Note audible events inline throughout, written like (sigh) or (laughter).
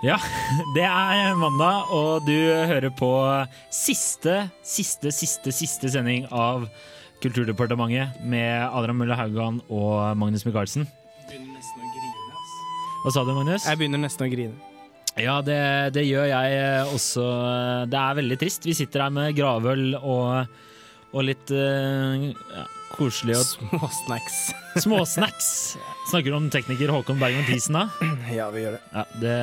Ja, (laughs) det er mandag, og du hører på siste, siste, siste, siste sending av Kulturdepartementet med Adrian Mølle Haugan og Magnus Michaelsen. begynner nesten å grine. ass. Hva sa du, Magnus? Jeg begynner nesten å grine. Ja, det, det gjør jeg også. Det er veldig trist. Vi sitter her med gravøl og, og litt eh, ja, koselig og Småsnacks. (laughs) småsnacks. Snakker du om tekniker Håkon Bergman Thiesen da? (clears throat) ja, vi gjør det. Ja, det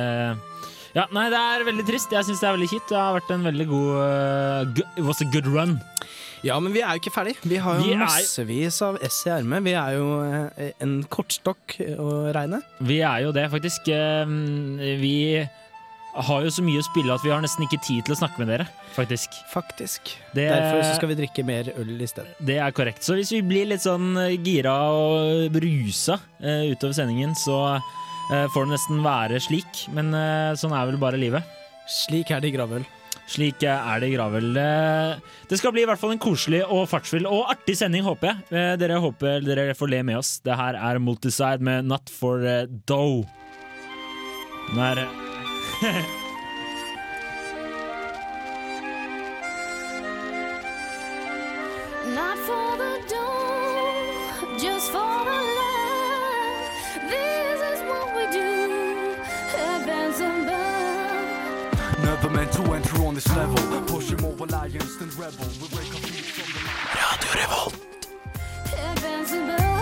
ja, nei, det er veldig trist. Jeg syns det er veldig kjipt. Det har vært en veldig god uh, It was a good run. Ja, men vi er jo ikke ferdig. Vi har jo Vi massevis av S i ermet. Vi er jo eh, en kortstokk å regne. Vi er jo det, faktisk. Eh, Vi har jo så mye å spille at vi har nesten ikke tid til å snakke med dere, faktisk. Faktisk. Det, Derfor så skal vi drikke mer øl i stedet. det er korrekt. Så hvis vi blir litt sånn eh, gira og brusa uh, utover sendingen, så uh, får det nesten være slik. Men uh, sånn er vel bare livet. Slik er det i gravøl. Slik eh, er det i Gravel. Eh, Det skal bli i hvert fall en koselig og fartsfull og artig sending, håper jeg. Eh, Dere håper dere får le med oss. Det her er Multiside med Not for eh, Dough. Den er (laughs) Not for the dough, just for the love. This is what we do. Advance and burn. Never meant to enter on this level. Push him over lions and rebel. We our feet from the Advance and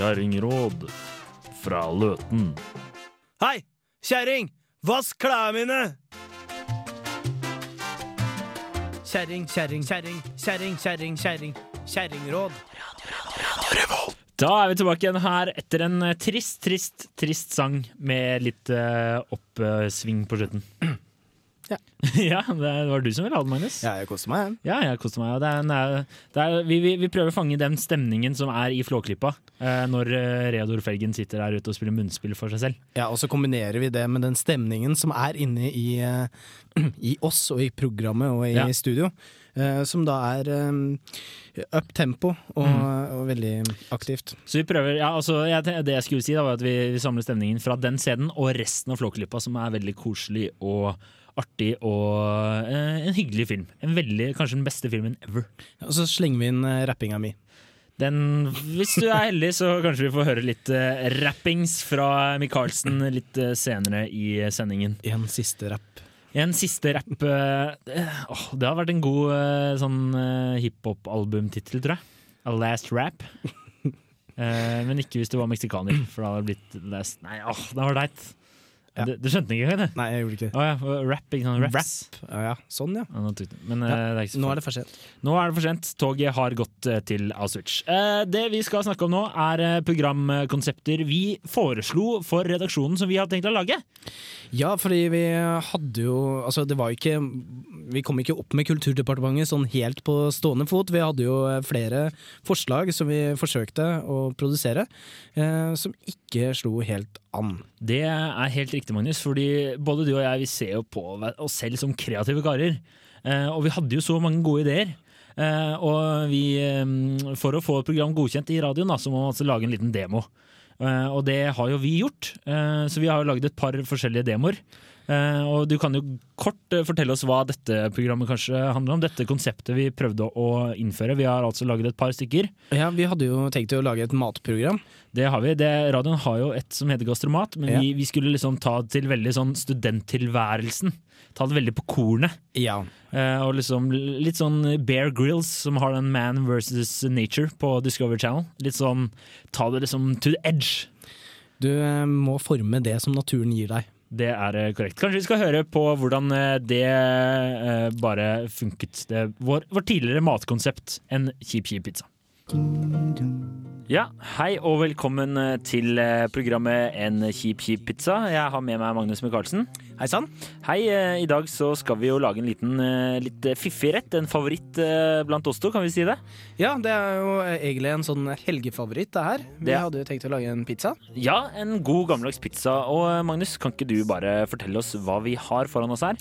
Kjerringråd fra Løten. Hei, kjerring! Vask klærne mine! Kjerring, kjerring, kjerring, kjerring, kjerring, kjerring. Kjerringråd. Da er vi tilbake igjen her etter en trist, trist, trist sang med litt eh, oppsving på slutten. Ja. (laughs) ja, det var du som ville ha den, Magnus. Ja, jeg koser meg. Ja, jeg koser meg. og Det er, det er, det er, vi, vi, vi prøver å fange den stemningen som er i Flåklypa, eh, når eh, Reodor Felgen sitter der ute og spiller munnspill for seg selv. Ja, Og så kombinerer vi det med den stemningen som er inne i, eh, (clears throat) i oss og i programmet og i Ja. studio. Uh, som da er um, up tempo og, og veldig aktivt. Så vi prøver, ja, altså, jeg, Det jeg skulle si, da, var at vi, vi samler stemningen fra den scenen og resten av Flåklypa, som er veldig koselig og artig og eh, en hyggelig film. En veldig, Kanskje den beste filmen ever. Og så slenger vi inn uh, rappinga mi. Den, hvis du er heldig, så kanskje vi får høre litt uh, rappings fra Michaelsen litt eh, senere i sendingen. En siste rapp. En siste rapp eh, eh, åh, Det har vært en god eh, sånn uh, hiphop-albumtittel, tror jeg. A Last Rap. (laughs) Eh, men ikke hvis du var meksikaner, for da hadde det blitt last Nei, åh, det var teit. Ja. Du, du skjønte ikke engang, det? Nei, jeg gjorde ikke det. Oh, ja, rap, ikke sant? Raps. Ja, ja, sånn, ja. Men eh, Ja, det er Nå er det for sent. Nå er det for sent. Toget har gått eh, til Auschwitz. Eh, Det vi skal snakke om nå, er eh, programkonsepter vi foreslo for redaksjonen som vi hadde tenkt å lage. Ja, fordi vi hadde jo Altså, det var ikke Vi kom ikke opp med Kulturdepartementet sånn helt på stående fot. Vi hadde jo flere forslag som vi forsøkte å produsere, eh, som ikke slo helt an. Det er helt riktig, Magnus, fordi både du og jeg vi ser jo på oss selv som kreative karer. Eh, og vi hadde jo så mange gode ideer. Eh, og vi, eh, for å få et program godkjent i radioen, så må man altså lage en liten demo. Og det har jo vi gjort, så vi har jo laget et par forskjellige demoer. Eh, og du kan jo kort eh, fortelle oss hva dette programmet kanskje handler om. Dette konseptet vi prøvde å innføre. Vi har altså laget et par stykker. Ja, vi hadde jo tenkt å lage et matprogram. Det har vi. Det, radioen har jo et som heter Gastromat, men Ja. vi, vi skulle liksom ta det til veldig sånn studenttilværelsen. Ta det veldig på kornet. Ja. Eh, og liksom litt sånn Bear Grills, som har den Man versus Nature på Discovery Channel. Litt sånn ta det liksom to the edge. Du eh, må forme det som naturen gir deg. Det er eh, korrekt. Kanskje vi skal høre på hvordan eh, det eh, bare funket. Det, vår, vår tidligere matkonsept, en kjip, kjip pizza. Ja, hei og velkommen eh, til eh, programmet En kjip, kjip pizza. Jeg har med meg Magnus Michaelsen. Hei sann. Hei, eh, i dag så skal vi jo lage en liten litt fiffig rett. En favoritt blant oss to, kan vi si det? Ja, det er jo egentlig en sånn helgefavoritt, det her. Vi Det- hadde jo tenkt å lage en pizza. Ja, en god gammeldags pizza. Og Magnus, kan ikke du bare fortelle oss hva vi har foran oss her?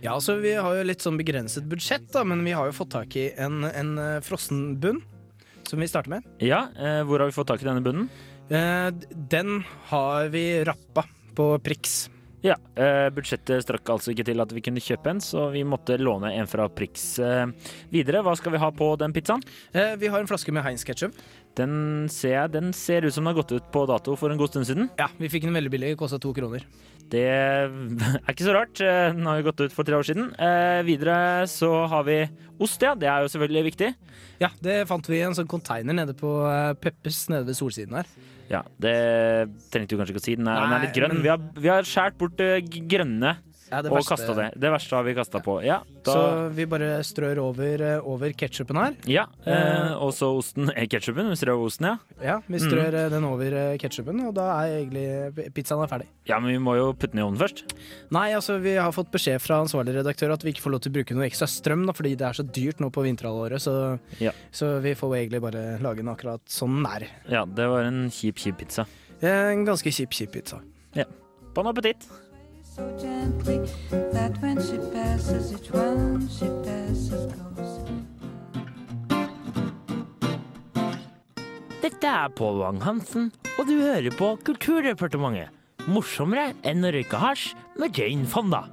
Ja, altså Vi har jo litt sånn begrenset budsjett, da, men vi har jo fått tak i en, en frossen bunn. Som vi starter med. Ja, eh, hvor har vi fått tak i denne bunnen? Eh, den har vi rappa på Prix. Ja, eh, Budsjettet strakk altså ikke til at vi kunne kjøpe en, så vi måtte låne en fra Prix eh, videre. Hva skal vi ha på den pizzaen? Eh, vi har en flaske med Heinz ketchup. Den ser, jeg, den ser ut som den har gått ut på dato for en god stund siden. Ja, vi fikk den veldig billig, kosta to kroner. Det er ikke så rart. Den har jo gått ut for tre år siden. Eh, videre så har vi ost, ja. Det er jo selvfølgelig viktig. Ja, det fant vi i en sånn container nede på Peppes nede ved solsiden her. Ja, Det trengte du kanskje ikke å si. Den er, den er litt grønn. Vi har, vi har skåret bort eh, grønne Ja, og kasta det. Det verste har vi kasta på. Ja, da, Så vi bare strør over, eh, over ketsjupen her. ja eh, og så osten er ketsjupen. Vi strør osten, ja. Ja, vi strør mm. den over ketsjupen, og da er egentlig pizzaen er ferdig. Ja, Men vi må jo putte den i ovnen først. Nei, altså vi har fått beskjed fra ansvarlig redaktør at vi ikke får lov til å bruke noe ekstra strøm, da, fordi det er så dyrt nå på vinterhalvåret, så, Ja. så vi får egentlig bare lage den akkurat sånn den er. Ja, det var en kjip, kjip pizza. Eh, En ganske kjip, kjip pizza. Ja. Bon appétit! Dette er Pål Wang-Hansen, og du hører på Kulturdepartementet. Morsommere enn å røyke hasj med Jane Fonda.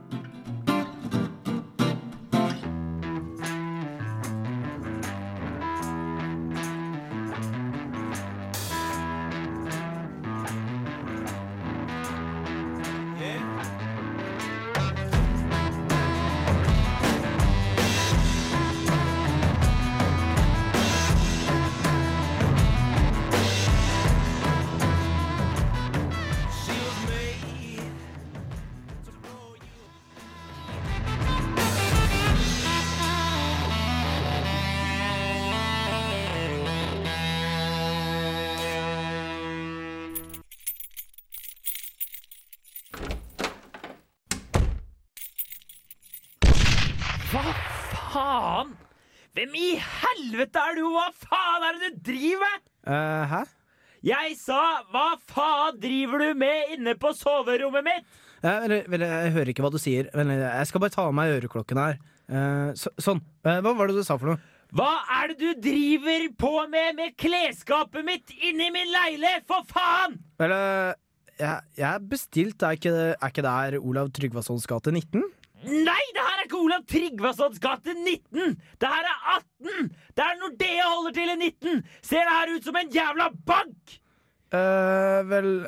Driver du med inne på soverommet mitt? Vel, vel, jeg hører ikke hva du sier. Jeg skal bare ta av meg øreklokken her. Eh, så, sånn. Eh, hva var det du sa for noe? Hva er det du driver på med med klesskapet mitt inni min leilighet, for faen? Vel, eh, jeg, jeg er bestilt. Er ikke, er ikke det her Olav Tryggvasons gate 19? Nei, det her er ikke Olav Tryggvasons gate 19! Det her er 18! Det er Nordea holder til i 19! Ser det her ut som en jævla bank? Eh, vel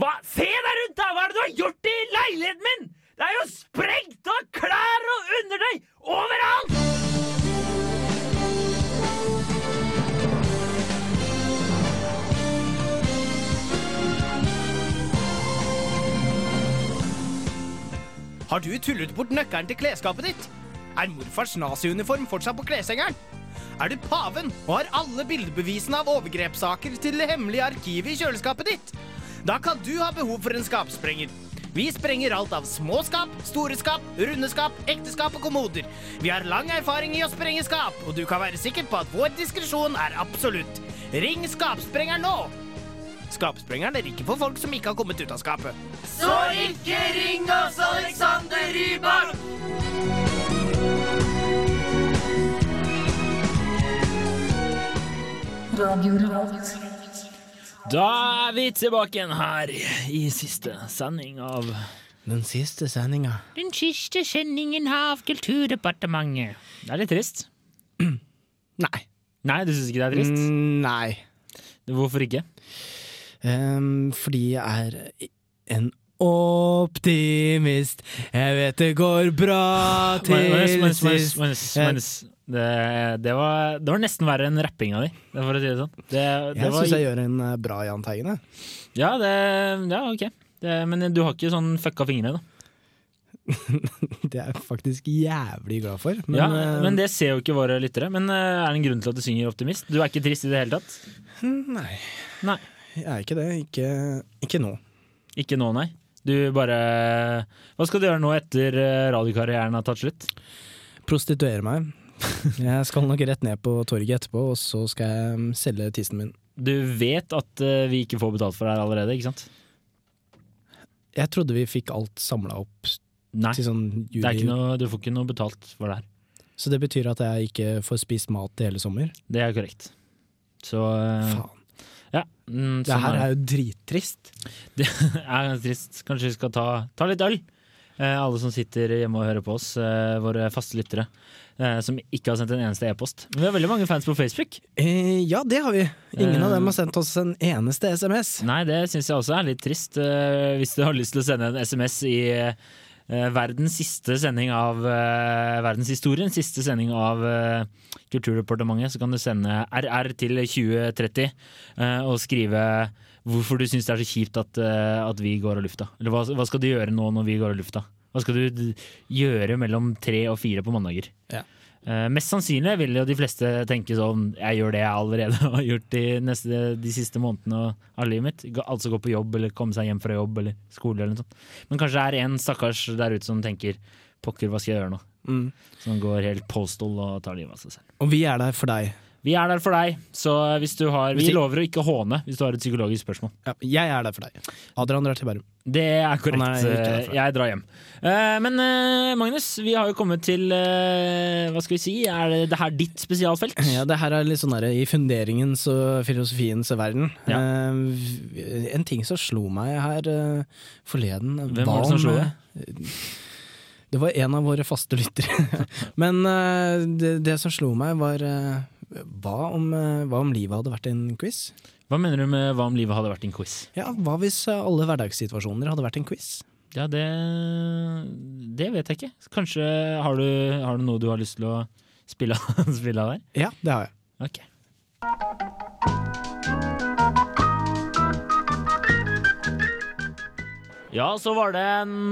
Hva? Se deg rundt, da! Hva er det du har gjort i leiligheten min? Det er jo sprengt av klær og undertøy overalt! Har du tullet bort nøkkelen til klesskapet ditt? Er morfars naziuniform fortsatt på kleshengeren? Er du paven og har alle bildebevisene av overgrepssaker til det hemmelige arkivet i kjøleskapet ditt? Da kan du ha behov for en skapsprenger. Vi sprenger alt av små skap, store skap, runde skap, ekteskap og kommoder. Vi har lang erfaring i å sprenge skap, og du kan være sikker på at vår diskresjon er absolutt. Ring skapsprengeren nå! Skapsprengeren er ikke for folk som ikke har kommet ut av skapet. Så ikke ring oss, Alexander Rybak! Da er vi tilbake igjen her i siste sending av Den siste sendinga. Den siste sendingen av Kulturdepartementet. Det er litt trist. (clears throat) Nei. Nei, du syns ikke det er trist? Mm, nei. Hvorfor ikke? Um, fordi jeg er en optimist. Jeg vet det går bra til sist. Det, det, var, det var nesten verre enn rappinga di, for å si det sånn. Det, det Jeg syns jeg gjør en eh, bra Jahn Teigen. Ja, ja, ok. Men du har ikke sånn fucka fingre, da? (laughs) Det er jeg faktisk jævlig glad for. Men, ja, eh, men det ser jo ikke våre lyttere. Men eh, er det en grunn til at du synger optimist? Du er ikke trist i det hele tatt? Nei. Nei. Jeg er ikke det. Ikke, ikke nå. Ikke nå, nei. Du bare Hva skal du gjøre nå etter radiokarrieren har tatt slutt? Prostituere meg. (laughs) Jeg skal nok rett ned på torget etterpå, og så skal jeg mm, selge tissen min. Du vet at eh, vi ikke får betalt for det her allerede, ikke sant? Jeg trodde vi fikk alt samla opp Nei. sånn er noe, du får ikke noe betalt for det her. så det betyr at jeg ikke får spist mat i hele sommer. Det er korrekt. Så eh, Faen. ja. Mm, Det her er jo drittrist. (laughs) Det er ganske trist. Kanskje vi skal ta, ta litt øl? Eh, alle som sitter hjemme og hører på oss, eh, våre faste lyttere, som ikke har sendt en eneste e-post. Men Vi har veldig mange fans på Facebook. Eh, ja, det har vi. Ingen av Eh. dem har sendt oss en eneste SMS. Nei, det syns jeg også er litt trist. eh, hvis du har lyst til å sende en SMS i eh, verdens siste sending av uh, verdenshistorien, siste sending av eh, Kulturdepartementet, så kan du sende RR til 2030 eh, og skrive hvorfor du syns det er så kjipt at, eh, at vi går av lufta. Eller hva, hva skal du gjøre nå når vi går av lufta? Hva skal du gjøre mellom tre og fire på mandager? Ja. Uh, mest sannsynlig vil jo de fleste tenke sånn Jeg gjør det jeg allerede (laughs) har gjort de, neste, de siste månedene av livet mitt. Gå- Altså gå på jobb eller komme seg hjem fra jobb eller skole eller noe sånt. Men kanskje det er en stakkars der ute som tenker pokker, hva skal jeg gjøre nå? Mm. Som går helt postal og tar livet av seg selv. Og vi er der for deg. Vi er der for deg, så hvis du har Vi lover å ikke håne hvis du har et psykologisk spørsmål. Ja, jeg er der for deg. Adrian drar til Bærum. Det er korrekt. Er. Jeg drar hjem. Eh, Men eh, Magnus, vi har jo kommet til eh, Hva skal vi si? Er det, det her ditt spesialfelt? Ja, det her er litt sånn der, i funderingens og filosofiens verden. Ja. Eh, en ting som slo meg her eh, forleden Hvem var det som slo deg? Det var en av våre faste lyttere. (laughs) Men eh, det, det som slo meg, var eh, hva, om, eh, hva om livet hadde vært en quiz? Hva mener du med hva om livet hadde vært en quiz? Ja, Hva hvis eh, alle hverdagssituasjoner hadde vært en quiz? Ja, det Det vet jeg ikke. Kanskje har du, har du noe du har lyst til å spille, (laughs) spille av der? Ja, det har jeg. Ok. Ja, så var det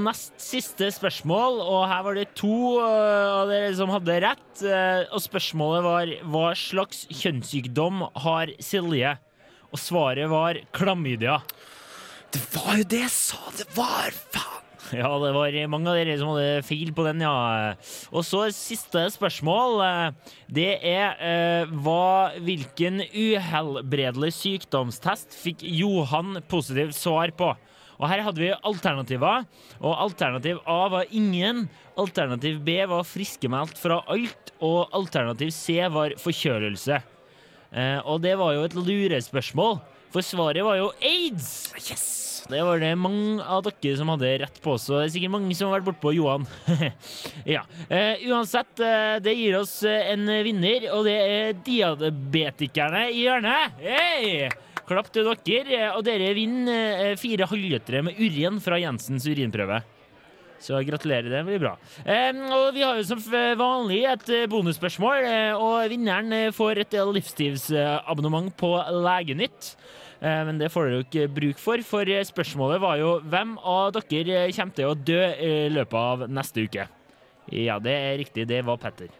nest siste spørsmål, og her var det to øh, av dere som hadde rett. øh, Og spørsmålet var hva slags kjønnssykdom har Silje? Og svaret var klamydia. Det var jo det jeg sa det var! Faen! Ja, det var mange av dere som hadde feil på den, ja. Og så siste spørsmål. eh, Det er eh, hva, hvilken uhelbredelig sykdomstest fikk Johan positivt svar på? Og her hadde vi alternativer, og alternativ A var ingen. Alternativ B var friskmeldt fra alt, og alternativ C var forkjølelse. Eh, og det var jo et lurespørsmål, for svaret var jo aids! Yes! Det var det mange av dere som hadde rett på, så det er sikkert mange som har vært bortpå Johan. (laughs) ja. Eh, uansett, eh, det gir oss eh, en vinner, og det er diabetikerne i hjørnet. Hei! Klapp til dere, og dere vinner eh, fire halvlitere med urin fra Jensens urinprøve. Så gratulerer, det blir bra. Og vi har jo som vanlig et eh, bonusspørsmål, eh, og vinneren får et livstidsabonnement på Legenytt. Men det får dere jo ikke bruk for, for spørsmålet var jo hvem av dere kommer til å dø i løpet av neste uke? Ja, det er riktig, det var Petter.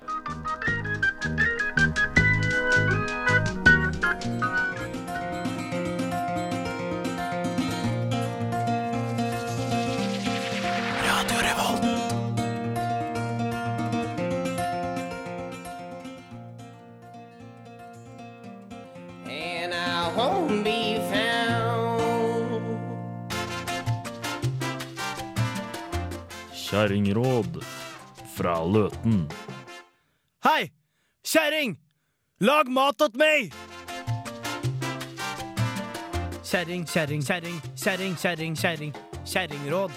Kjerringråd fra Løten. Hei! Kjerring! Lag mat åt meg! Kjerring, kjerring, kjerring, kjerring, kjerring, kjerring. Kjerringråd.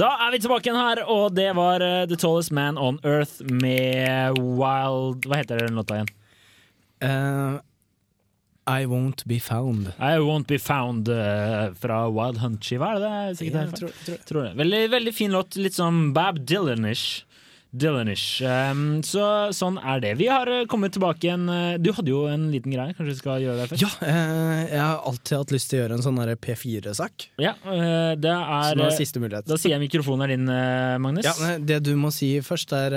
Da er vi tilbake igjen her, og det var uh, The Tallest Man on Earth med Wild Hva heter den låta igjen? Eh, I won't be found. I Won't Be Found uh, fra Wild Hunt-skiva, er det det? Er sikkert Ja, tror- tror- Tror det. Veldig, veldig fin låt. Litt sånn Bab Dylan-ish. Dylanish. Um, så sånn er det. Vi har eh, kommet tilbake igjen. eh, Du hadde jo en liten greie, kanskje du skal gjøre det først? Ja, eh, jeg har alltid hatt lyst til å gjøre en sånn P4-sak. Ja, eh, det Så er nå er eh, siste mulighet. Da sier jeg mikrofonen er din, Magnus. Ja, Det du må si først, er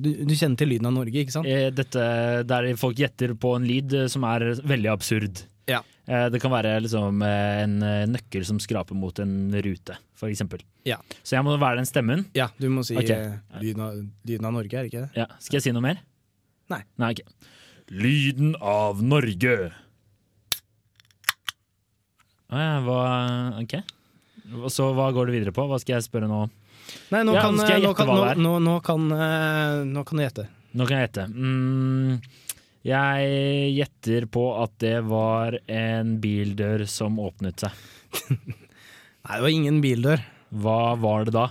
du, du kjenner til lyden av Norge, ikke sant? Dette der folk gjetter på en lyd som er veldig absurd. Ja. Eh, Det kan være liksom eh, en eh, nøkkel som skraper mot en rute, eksempel. Ja. Så jeg må være den stemmen. Ja, du må si Ok. eh, lyden, av, lyden av Norge, er det ikke det? Ja. Skal jeg si noe mer? Nei. Nei, okay. Lyden av Norge. Å ja, hva Ok. Så hva går det videre på? Hva skal jeg spørre nå? Nei, nå Ja, kan, nå kan, nå, nå, nå kan, nå kan du gjette. Nå kan jeg gjette. Mm, jeg gjetter på at det var en bildør som åpnet seg. (laughs) Nei, det var ingen bildør. Hva var det da?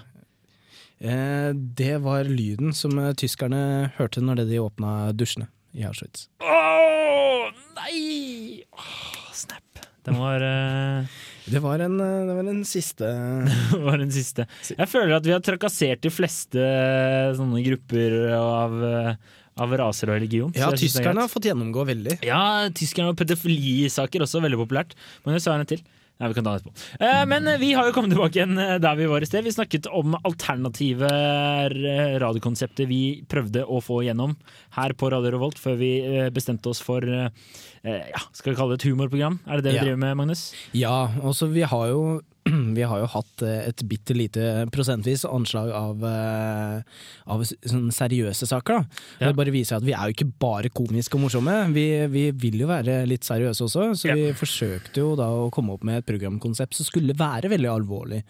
Eh, det var lyden som eh, tyskerne hørte når de åpna dusjene i Auschwitz. Åh, nei! Åh, snap. Den var, eh, Det var en, eh, det var en siste (laughs) var den siste. Jeg føler at vi har trakassert de fleste sånne grupper av, eh, av raser og religion. Ja, er tyskerne har fått gjennomgå veldig. Ja, tyskerne og pedofilisaker også veldig populært. Men jeg sa en til. Nei, vi kan ta den etterpå. Eh, men eh, vi har jo kommet tilbake igjen eh, der vi var i sted. Vi snakket om alternative eh, radiokonsepter vi prøvde å få gjennom her på Radio Revolt før vi bestemte oss for eh, ja, skal vi kalle det et humorprogram. Er det det vi Ja. driver med, Magnus? Ja, altså vi har jo (clears throat) vi har jo hatt eh, et bitte lite prosentvis anslag av, eh, av sånne seriøse saker. Da. Ja. Det bare viser at vi er jo ikke bare komiske og morsomme, vi, vi vil jo være litt seriøse også. Så Ja. vi forsøkte jo da å komme opp med et programkonsept som skulle være veldig alvorlig.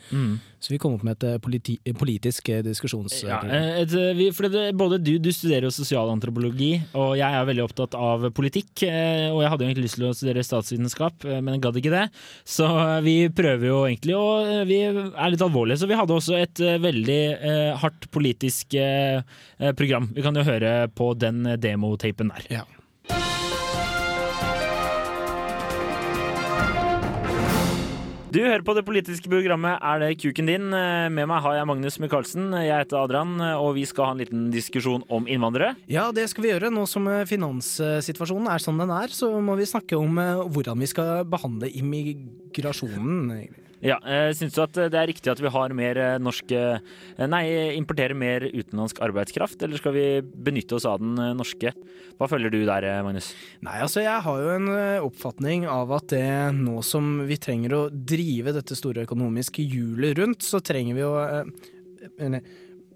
Så vi kom opp med et eh, politi politisk diskusjons... Ja, et, vi, for det, både du, du studerer jo sosialantropologi, og jeg er veldig opptatt av politikk. Og jeg hadde jo egentlig lyst til å studere statsvitenskap, men jeg gadd ikke det. Så vi prøver jo egentlig å og Vi er litt alvorlige, så vi hadde også et eh, veldig eh, hardt politisk eh, eh, program. Vi kan jo høre på den eh, demotapen der. Ja. Du hører på det politiske programmet Er det kuken din? Eh, Med meg har jeg Magnus Michaelsen. Jeg heter Adrian, eh, og vi skal ha en liten diskusjon om innvandrere. Ja, det skal vi gjøre. Nå som eh, finanssituasjonen er som den er, så må vi snakke om eh, hvordan vi skal behandle immigrasjonen. Ja, eh, Syns du at det er riktig at vi har mer norske eh, Nei, importerer mer utenlandsk arbeidskraft, eller skal vi benytte oss av den eh, norske? Hva føler du der, eh, Magnus? Nei, altså jeg har jo en eh, oppfatning av at det nå som vi trenger å drive dette store økonomiske hjulet rundt, så trenger vi å eh, eh,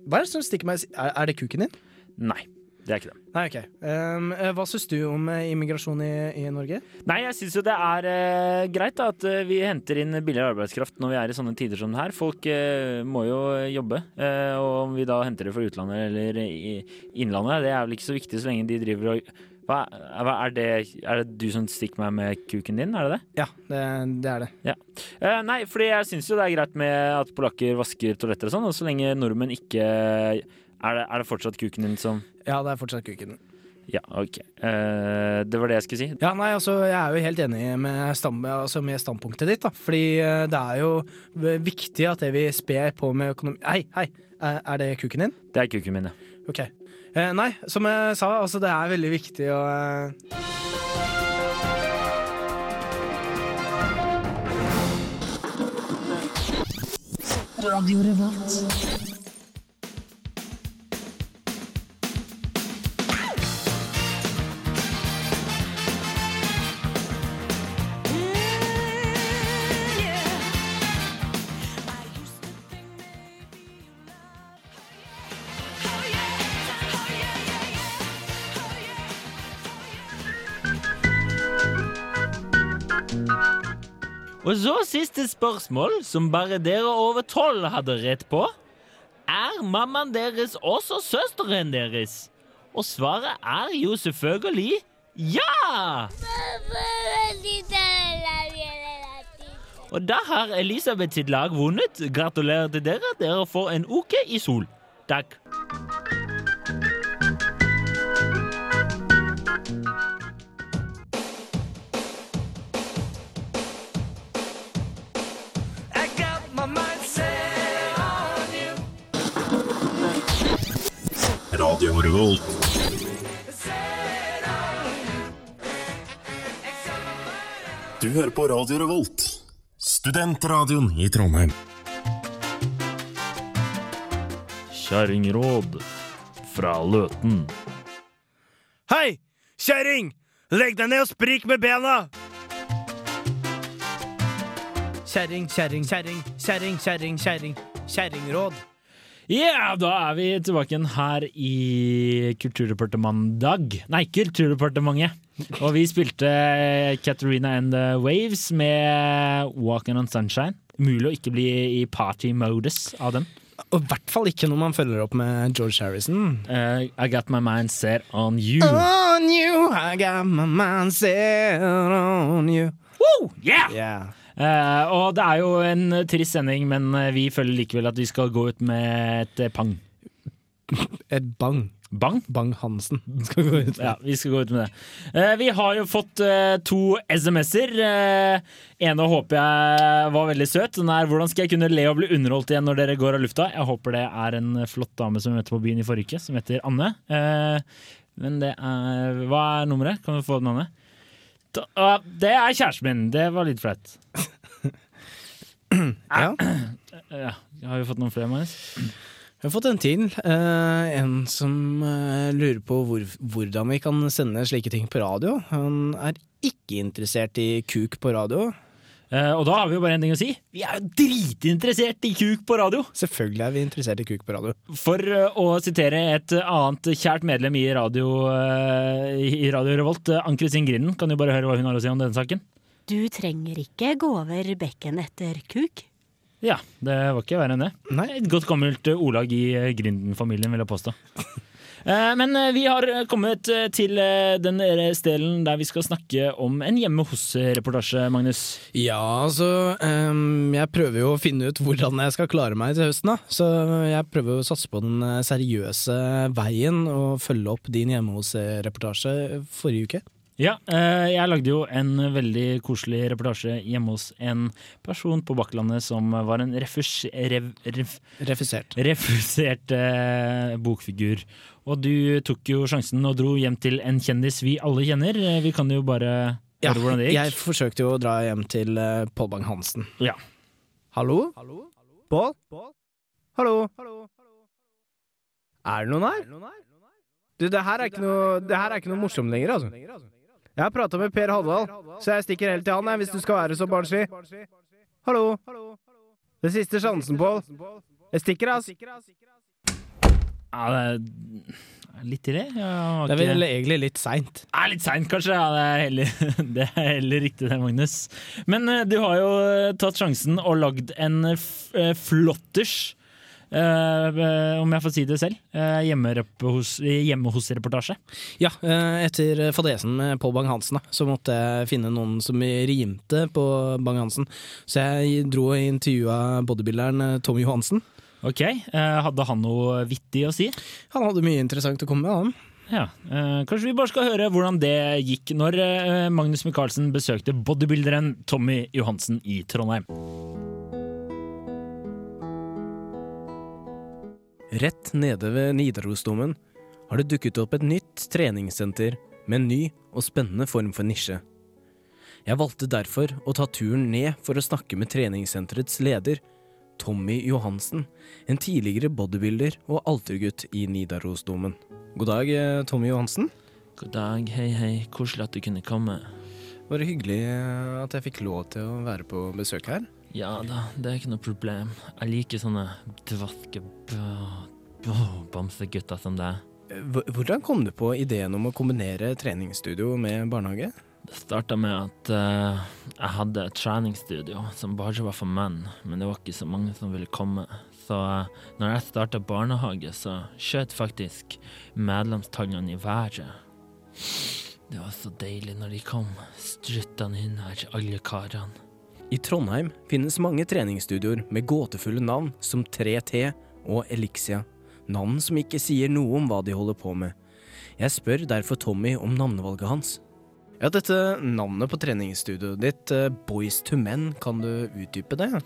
Hva er det som stikker meg er det kuken din? Nei, det er ikke det. Nei, ok. Um, hva syns du om eh, immigrasjon i, i Norge? Nei, jeg syns jo det er uh, greit da, at vi henter inn billigere arbeidskraft når vi er i sånne tider som det her. Folk uh, må jo jobbe, Uh, og om vi da henter det fra utlandet eller i innlandet, det er vel ikke så viktig så lenge de driver og hva, er, det, er det du som stikker meg med kuken din, er det det? Ja, det, det er det. Eh, nei, fordi jeg syns jo det er greit med at polakker vasker toaletter og sånn, og så lenge nordmenn ikke er det, er det fortsatt kuken din som Ja, det er fortsatt kuken. Ja, OK. Uh, det var det jeg skulle si. Ja, nei, altså Jeg er jo helt enig med, stand, altså, med standpunktet ditt. da Fordi uh, det er jo viktig at det vi sper på med økonomi Hei, hei! Er er det kuken din? Det er kuken min, ja. Ok. Uh, nei, som jeg sa, altså det er veldig viktig å eh, Og så siste spørsmål, som bare dere over tolv hadde rett på. Er mammaen deres også søsteren deres? Og svaret er jo selvfølgelig ja! Og da har Elisabeth sitt lag vunnet. Gratulerer til dere. Dere får en uke i sol. Takk. Radio Revolt. Du hører på Radio Revolt, studentradioen i Trondheim. Kjerringråd fra Løten. Hei, kjerring! Legg deg ned og sprik med bena! Kjerring, kjerring, kjerring, kjerring, kjerring, kjerring. Kjerringråd. Ja, da er vi tilbake igjen her i Kulturdepartementet. Nei, Kulturdepartementet. Og vi spilte Katarina and the Waves med Walking on Sunshine. Umulig å ikke bli i party-modus av den. Og i hvert fall ikke når man følger opp med George Harrison. Uh, I got my mind set on you. On you, I got my mind set on you. Woo! Yeah! Yeah. Eh, og det er jo en trist sending, men eh, vi føler likevel at vi skal gå ut med et eh, pang. Et bang. Bang? Bang-Hansen skal gå ut. Ja, vi skal gå ut med det. Eh, vi har jo fått to SMS-er. Eh, ene håper jeg var veldig søt. Den er 'Hvordan skal jeg kunne le og bli underholdt igjen når dere går av lufta?' Jeg håper det er en flott dame som vi møtte på byen i forrige uke, som heter Anne. Eh, men det er Hva er nummeret? Kan vi få? Da, ah, det er kjæresten min. Det var litt flaut. Ja. (clears throat) Ja, har vi fått noen flere, Marius? Vi har fått en til. eh, en som eh, lurer på hvor, hvordan vi kan sende slike ting på radio. Han er ikke interessert i kuk på radio. Eh, og da har vi jo bare én ting å si. Vi er jo dritinteressert i kuk på radio! Selvfølgelig er vi interessert i kuk på radio. For eh, å sitere et annet kjært medlem i Radio, eh, i radio Revolt, eh, Ann-Kristin Grinden, kan jo bare høre hva hun har å si om denne saken. Du trenger ikke gå over bekken etter kuk. Ja, det var ikke verre enn det. Nei. Et godt gammelt ordlag i Grinden-familien, vil jeg påstå. (laughs) Eh, Men eh, vi har kommet eh, til eh, den delen der vi skal snakke om en hjemme hos-reportasje, Magnus. Ja, altså Jeg prøver jo å finne ut hvordan jeg skal klare meg til høsten, da. Så jeg prøver å satse på den seriøse veien og følge opp din hjemme hos-reportasje forrige uke. Ja, jeg lagde jo en veldig koselig reportasje hjemme hos en person på Bakklandet som var en refus... Rev, rev, Refusert. refusert eh, bokfigur. Og du tok jo sjansen og dro hjem til en kjendis vi alle kjenner. Eh, Vi kan jo bare Ja, høre hvordan det gikk. jeg forsøkte jo å dra hjem til uh, Pål Bang-Hansen. Ja. Hallo? Pål? Hallo? Er det noen her? Du, det her er ikke noe, det her er ikke noe morsomt lenger, altså. Jeg har prata med Per Halvdal, så jeg stikker helt til han, jeg, hvis du skal være så barnslig. Hallo? Det er siste sjansen, Pål. Jeg stikker, ass. Ja, det er litt tidlig. Det er vel egentlig litt seint. Ja, litt seint, kanskje. Ja, det, er heller, (laughs) det er heller riktig det, Magnus. Men eh, du har jo eh, tatt sjansen og lagd en eh, flotters, eh, om jeg får si det selv, Uh, hjemme-rep- hos- hjemme-hos-reportasje. Ja, uh, etter fadesen med Pål Bang-Hansen, så måtte jeg finne noen som rimte på Bang-Hansen. Så jeg dro og intervjua bodybuilderen Tom Johansen. Ok, eh, Hadde han noe vittig å si? Han hadde mye interessant å komme med, han. Ja, eh, Kanskje vi bare skal høre hvordan det gikk når eh, Magnus Michaelsen besøkte bodybuilderen Tommy Johansen i Trondheim. Rett nede ved Nidarosdomen har det dukket opp et nytt treningssenter med en ny og spennende form for nisje. Jeg valgte derfor å ta turen ned for å snakke med treningssenterets leder, Tommy Johansen, en tidligere bodybuilder og altergutt i Nidarosdomen. God dag, eh, Tommy Johansen. God dag, hei hei, koselig at du kunne komme. Bare hyggelig eh, at jeg fikk lov til å være på besøk her. Ja da, det er ikke noe problem. Jeg liker sånne dvaske bamsegutter som deg. Eh, Hvordan kom du på ideen om å kombinere treningsstudio med barnehage? Det starta med at uh, jeg hadde et treningsstudio som bare var for menn, men det var ikke så mange som ville komme. Så uh, når jeg starta barnehage, så skjøt faktisk medlemstallene i været. Det var så deilig når de kom, struttende inn her, alle karene. I Trondheim finnes mange treningsstudioer med gåtefulle navn som 3T og Elixia. Navn som ikke sier noe om hva de holder på med. Jeg spør derfor Tommy om navnevalget hans. Ja, dette navnet på treningsstudioet ditt, eh, Boys to Men, kan du utdype det?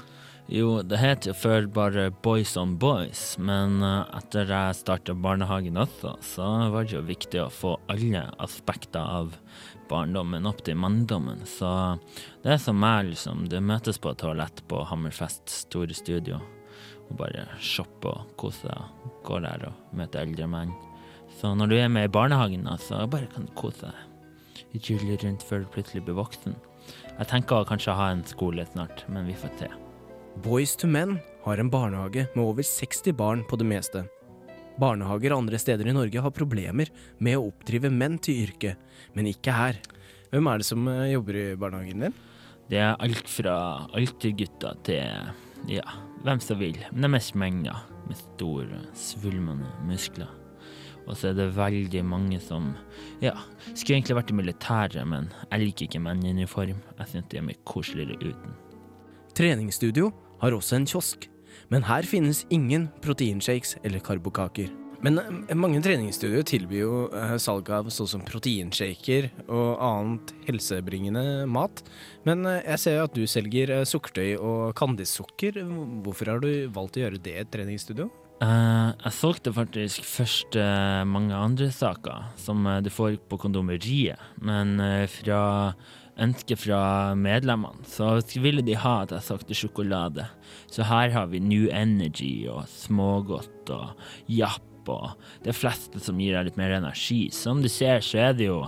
Jo, det het jo før bare Boys on Boys, men eh, etter jeg starta barnehagen også, så var det jo viktig å få alle aspekter av barndommen opp til manndommen. Så det er som meg, liksom. Du møtes på et toalett på Hammerfest store studio og bare shopper og koser deg. Går der og møter eldre menn. Så når du er med i barnehagen, så bare kan du kose deg. Rulle rundt før du plutselig blir voksen. Jeg tenker å kanskje ha en skole snart, men vi får se. Boys to Men har en barnehage med over 60 barn på det meste. Barnehager andre steder i Norge har problemer med å oppdrive menn til yrket, men ikke her. Hvem er det som eh, jobber i barnehagen din? Det er alt fra altergutter til ja, hvem som vil. Men det er mest menn, da. Med store, svulmende muskler. Og så er det veldig mange som ja, skulle egentlig vært i militæret, men jeg liker ikke menn i uniform. Jeg syns de er mye koseligere uten. Treningsstudio har også en kiosk, men her finnes ingen proteinshakes eller karbokaker. Men eh, mange treningsstudioer tilbyr jo eh, salg av sånn som proteinshaker og annet helsebringende mat. Men eh, jeg ser jo at du selger sukkertøy og kandissukker. Hvorfor har du valgt å gjøre det i et treningsstudio? Eh, jeg solgte faktisk først uh, mange andre saker som uh, du får på kondomeriet, men eh, fra ønsket fra medlemmene så ville de ha at jeg solgte sjokolade. Så her har vi New Energy og smågodt og Japp og det fleste som gir deg litt mer energi. Som du ser, så er det jo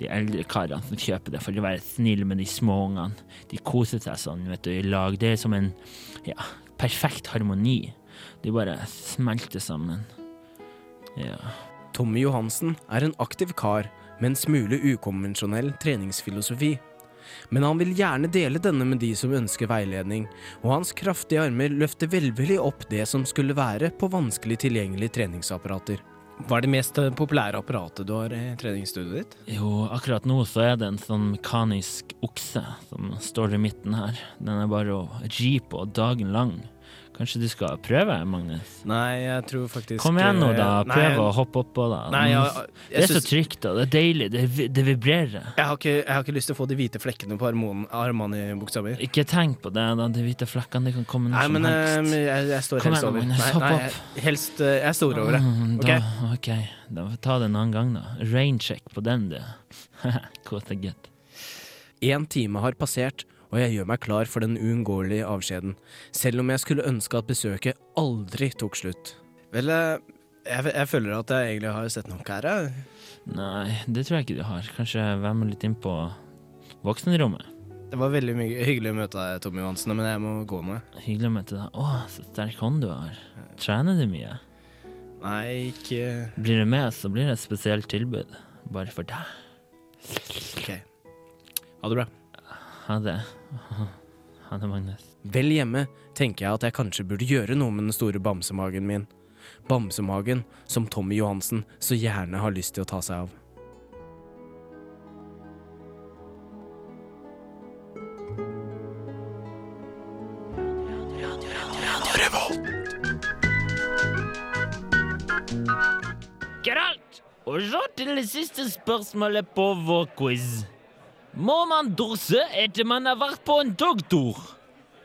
de eldre karene som kjøper det for å være snille med de små ungene. De koser seg sånn, vet du, i lag. Det er som en ja, perfekt harmoni. De bare smelter sammen. Ja. Tommy Johansen er en aktiv kar med en smule ukonvensjonell treningsfilosofi. Men han vil gjerne dele denne med de som ønsker veiledning, og hans kraftige armer løfter velvillig opp det som skulle være på vanskelig tilgjengelige treningsapparater. Hva er det mest populære apparatet du har i treningsstudioet ditt? Jo, akkurat nå så er det en sånn mekanisk okse som står i midten her. Den er bare å ri på dagen lang. Kanskje du skal prøve, Magnus? Nei, jeg tror faktisk Kom igjen nå, da. Prøv nei, å hoppe oppå, da. Nei, jeg, det jeg, er så trygt, da. det er deilig. Det, det vibrerer. jeg, har ikke, jeg har ikke lyst til å få de hvite flekkene på armene i buksa mi. Ikke tenk på det, da. De hvite flekkene de kan komme når Nei, som men eh, helst. jeg, jeg står helst over. Nei, hopp nei, opp. jeg, helst eh, Jeg står over det. Mm, Ok. Da, ok, da får vi ta det en annen gang, da. Raincheck på den, du. Kåte gutt. Én time har passert, og jeg gjør meg klar for den uunngåelige avskjeden, selv om jeg skulle ønske at besøket aldri tok slutt. Vel, eh, jeg, jeg føler at jeg egentlig har sett nok her. jeg. Nei, det tror jeg ikke du har. Kanskje være med litt inn på voksenrommet. Det var veldig hyggelig å møte deg, Tommy Johansen, men jeg må gå nå. Hyggelig å møte deg. Å, så sterk hånd du har. Trener du mye? Nei, ikke Blir du med, så blir det et spesielt tilbud. Bare for deg. Ok. Ha det bra. Ha det. (laughs) Ha det, Magnus. Vel hjemme tenker jeg at jeg kanskje burde gjøre noe med den store bamsemagen min. Bamsemagen som Tommy Johansen så gjerne har lyst til å ta seg av. Geralt! Og så til det siste spørsmålet på vår quiz. Må man dusje etter man har vært på en togtur?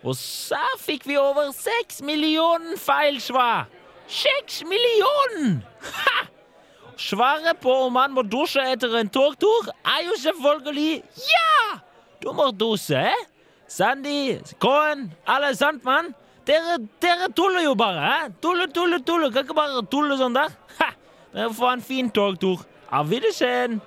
Og så fikk vi over seks millioner feilsvar. Seks millioner! Svaret på om man må dusje etter en togtur, er jo selvfølgelig ja! Du må dusje, eh? Sandy, Cohen, alle sant, mann? Dere, dere tuller jo bare, eh? Tulle, tulle, tulle. Kan ikke bare tulle sånn der. Ha! Dere får en fin togtur. Auf Wiedersehen!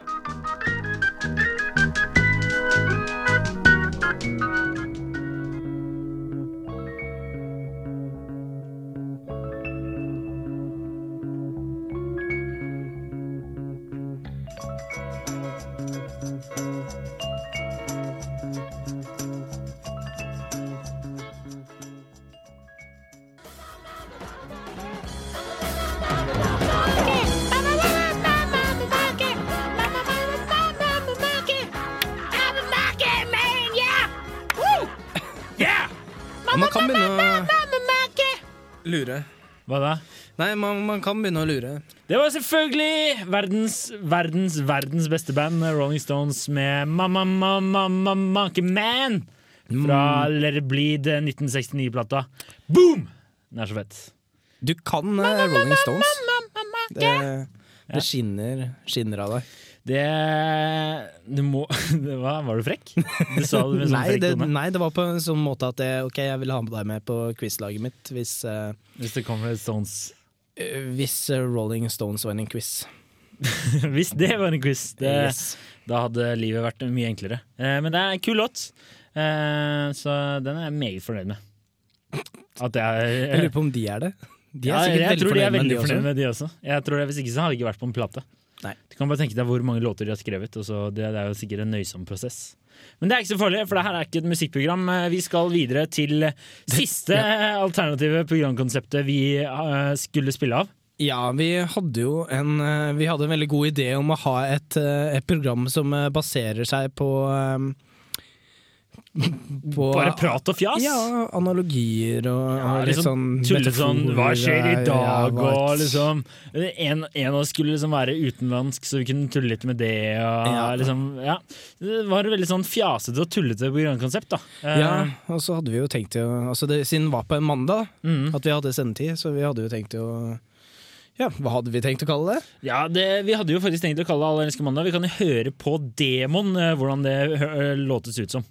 Nei, man, man kan begynne å lure. Det var selvfølgelig verdens, verdens, verdens beste band, Rolling Stones, med Mamma, Mamma, Mamma, Monkey Man. fra Let It Bleed eh, 1969-plata. Boom! Den er så fett. Du kan eh, Rolling Stones. Det, det skinner, skinner av deg. Det Du må (laughs) det var, var du frekk? Du sa det med sånn Nei frekk tone. nei, det var på en sånn måte at jeg, ok, jeg vil ha med deg med på quizlaget mitt hvis, uh, Hvis det kommer Stones. Hvis eh, Rolling Stones var en quiz. (laughs) Hvis det var en quiz, det, Yes. da hadde livet vært mye enklere. Eh, men det er en kul låt, eh, så den er jeg meget fornøyd med. At jeg, Jeg lurer på om de er det. De er ja, jeg tror de er veldig fornøyd med de også. Jeg tror det, Hvis ikke så hadde det ikke vært på en plate. Nei. Du kan bare tenke deg hvor mange låter de har skrevet. Og så det, det er jo sikkert en nøysom prosess. Men det er ikke så farlig, for det her er ikke et musikkprogram. Eh, Vi skal videre til siste alternative programkonseptet vi eh, skulle spille av. Ja, vi hadde jo en, eh, vi hadde en veldig god idé om å ha et, et program som baserer seg på på Bare prat og fjas. Ja, analogier og, Ja, liksom, litt sånn tulle sånn Hva skjer i dag? ja, og liksom En, en av oss skulle liksom være utenlandsk, så vi kunne tulle litt med det. Og Ja. liksom, ja. Det var veldig sånn fjasete og tullete programkonsept. da Eh, Ja, og så hadde vi jo tenkt å altså det, Siden det var på en mandag mm. at vi hadde sendetid, så vi hadde jo tenkt å Ja, hva hadde vi tenkt å kalle det? Ja, det, Vi hadde jo faktisk tenkt å kalle Alle elsker mandag. Vi kan jo høre på demoen eh, hvordan det låtes ut som.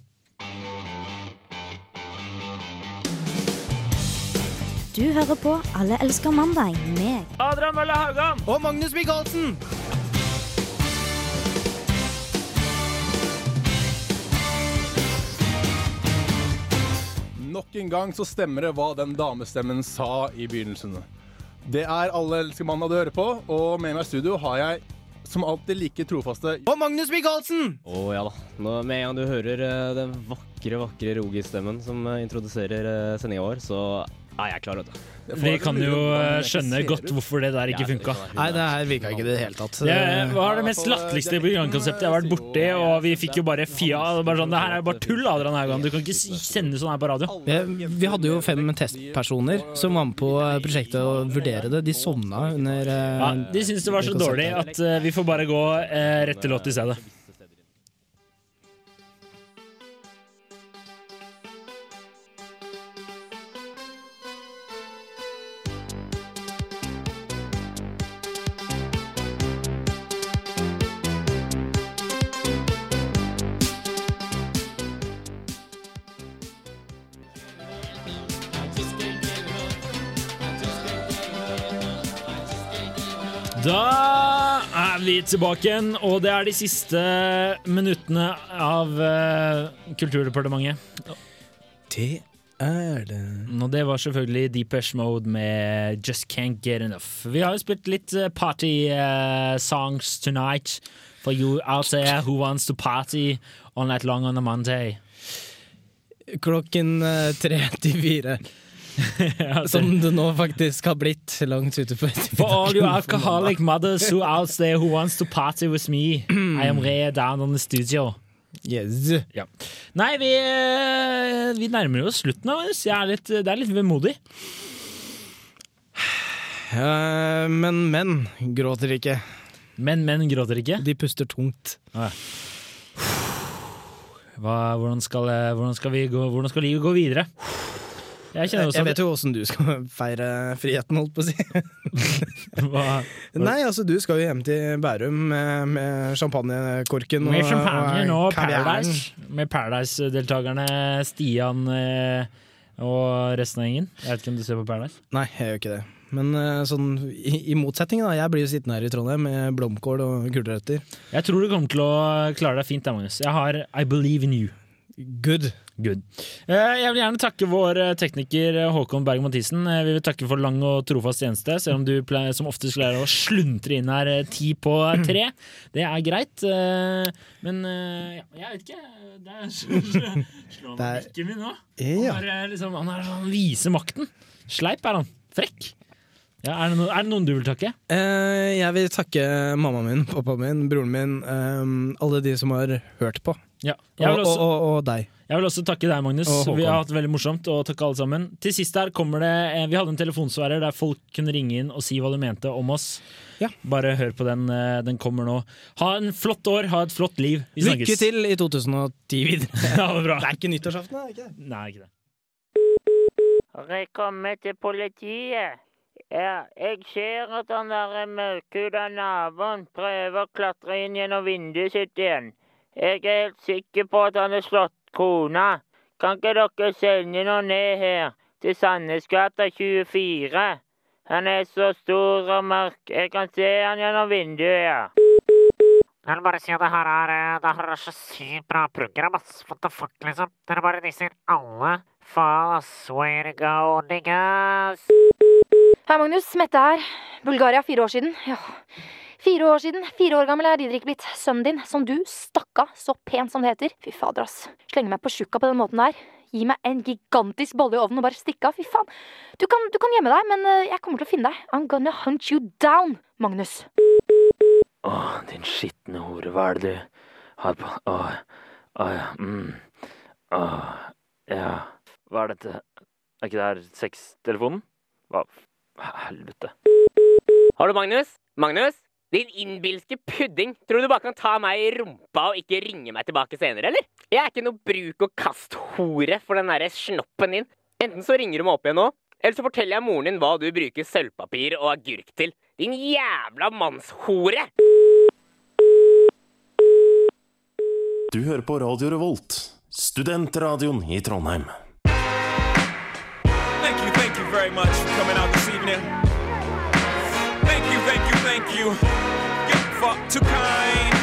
Du hører på Alle elsker mandag med Adrian Mølle Haugan! Og Magnus Michaelsen! Nok en gang så stemmer det hva den damestemmen sa i begynnelsen. Det er Alle elsker mandag du hører på, og med meg i studio har jeg som alltid like trofaste Og Magnus Michaelsen! Å ja da. Nå, med en gang du hører uh, den vakre, vakre Rogi-stemmen som uh, introduserer uh, sendinga vår, så er jeg klarer det. Vi kan jo eh, skjønne godt hvorfor det der ikke funka. Nei, det her virka ikke i det hele tatt. Det var det mest latterligste programkonseptet jeg har vært borti, og vi fikk jo bare fia. Bare sånn, det her er jo bare tull, Adrian Haugan. Du kan ikke sende sånn her på radio. Vi, vi hadde jo fem testpersoner som var med på prosjektet og vurdere det. De sovna under eh, Ja, de syntes det var så dårlig at eh, vi får bare gå rett til låt i stedet. Da er vi tilbake igjen, og det er de siste minuttene av uh, Kulturdepartementet. Det er det. Og det var selvfølgelig Deepesh Mode med Just Can't Get Enough. Vi har jo spilt litt eh, party uh, songs tonight for you out there who wants to party on that long on a Monday. Klokken uh, tre til fire. Ja, (laughs) Som det nå faktisk har blitt langt ute på For all you alcoholic mothers who out there who wants to party with me, I am re down on the studio. Yes. Ja. Nei, vi, eh, vi nærmer oss slutten av oss. Jeg er litt, det er litt vemodig. Uh, men menn gråter ikke. Men menn gråter ikke. De puster tungt. Hva, hvordan, skal, eh, hvordan, skal vi gå, hvordan skal livet gå videre? Jeg jeg, Jeg vet jo åssen du skal feire friheten, holdt på å si. (laughs) Nei, altså du skal jo hjem til Bærum med, med champagnekorken Med champagne og og Paradise. Med Paradise-deltakerne Stian eh, og resten av gjengen. Jeg vet ikke om du ser på Paradise? Nei, jeg gjør ikke det. Men eh, sånn, i, i motsetning, da. Jeg blir jo sittende her i Trondheim med blomkål og gulrøtter. Jeg tror du kommer til å klare deg fint, Magnus. Jeg har I believe in you. Good. Good. Eh, Jeg vil gjerne takke vår eh, tekniker eh, Håkon Berg Mathisen. Eh, Vi vil takke for lang og trofast tjeneste, selv om du pleier, som oftest klarer å sluntre inn her ti på tre. (clears throat) Det er greit, men ja, jeg vet ikke. Det er slående er- min nå. Han, er, liksom, han, er, han viser makten. Sleip er han. Frekk. Ja, er, det noen, er det noen du vil takke? Eh, jeg vil takke mammaen min, pappaen min, broren min, alle de som har hørt på. Ja. Jeg Og, og, og, og deg. jeg vil også takke deg, Magnus. Vi har hatt det veldig morsomt. Og takke alle sammen. Til sist her kommer det eh, Vi hadde en telefonsvarer der folk kunne ringe inn og si hva de mente om oss. Ja. Bare hør på den. eh, Den kommer nå. Ha en flott år, ha et flott liv. Vi snakkes. Lykke til i 2010 videre. (laughs) Ja, det er bra. Det er ikke nyttårsaften, er det ikke det? Nei, ikke det. Har jeg kommet til politiet? Ja, jeg ser at han der mørkhuda naboen prøver å klatre inn gjennom vinduet sitt igjen. Jeg er helt sikker på at han har slått kona. Kan ikke dere sende noe ned her, til Sandnesgata 24? Han er så stor og mørk, jeg kan se han gjennom vinduet, ja. Jeg vil bare si at det her er, eh, det her er så sykt bra program, ass. What the fuck, liksom. Dere bare disser alle. Faen, ass. Way to go, niggas. Hei, Magnus. Mette her. Bulgaria, fire år siden. Ja. Fire år siden. Fire år gammel er Didrik blitt. Sønnen din, som du stakk av så pent som det heter. Fy fader, ass. Slenge meg på tjukka på den måten der. Gi meg en gigantisk bolle i ovnen og bare stikke av. Fy faen. Du kan, du kan gjemme deg, men eh, jeg kommer til å finne deg. I'm gonna hunt you down, Magnus. Åh, din skitne hore, hva er det du har på Åh, åh, ja, mm. Åh, ja. Hva er dette? Er ikke det her sextelefonen? Hva helvete? Hallo, Magnus? Magnus? Din innbilske pudding. Tror du bare kan ta meg i rumpa og ikke ringe meg tilbake senere, eller? Jeg er ikke noe bruk-og-kast-hore for den derre snoppen din. Enten så ringer du meg opp igjen nå, eller så forteller jeg moren din hva du bruker sølvpapir og agurk til. Din jævla mannshore! Du hører på Radio Revolt, studentradioen i Trondheim. Thank you, thank you very much for coming out this evening. Thank you, thank you, thank you. You're far too kind.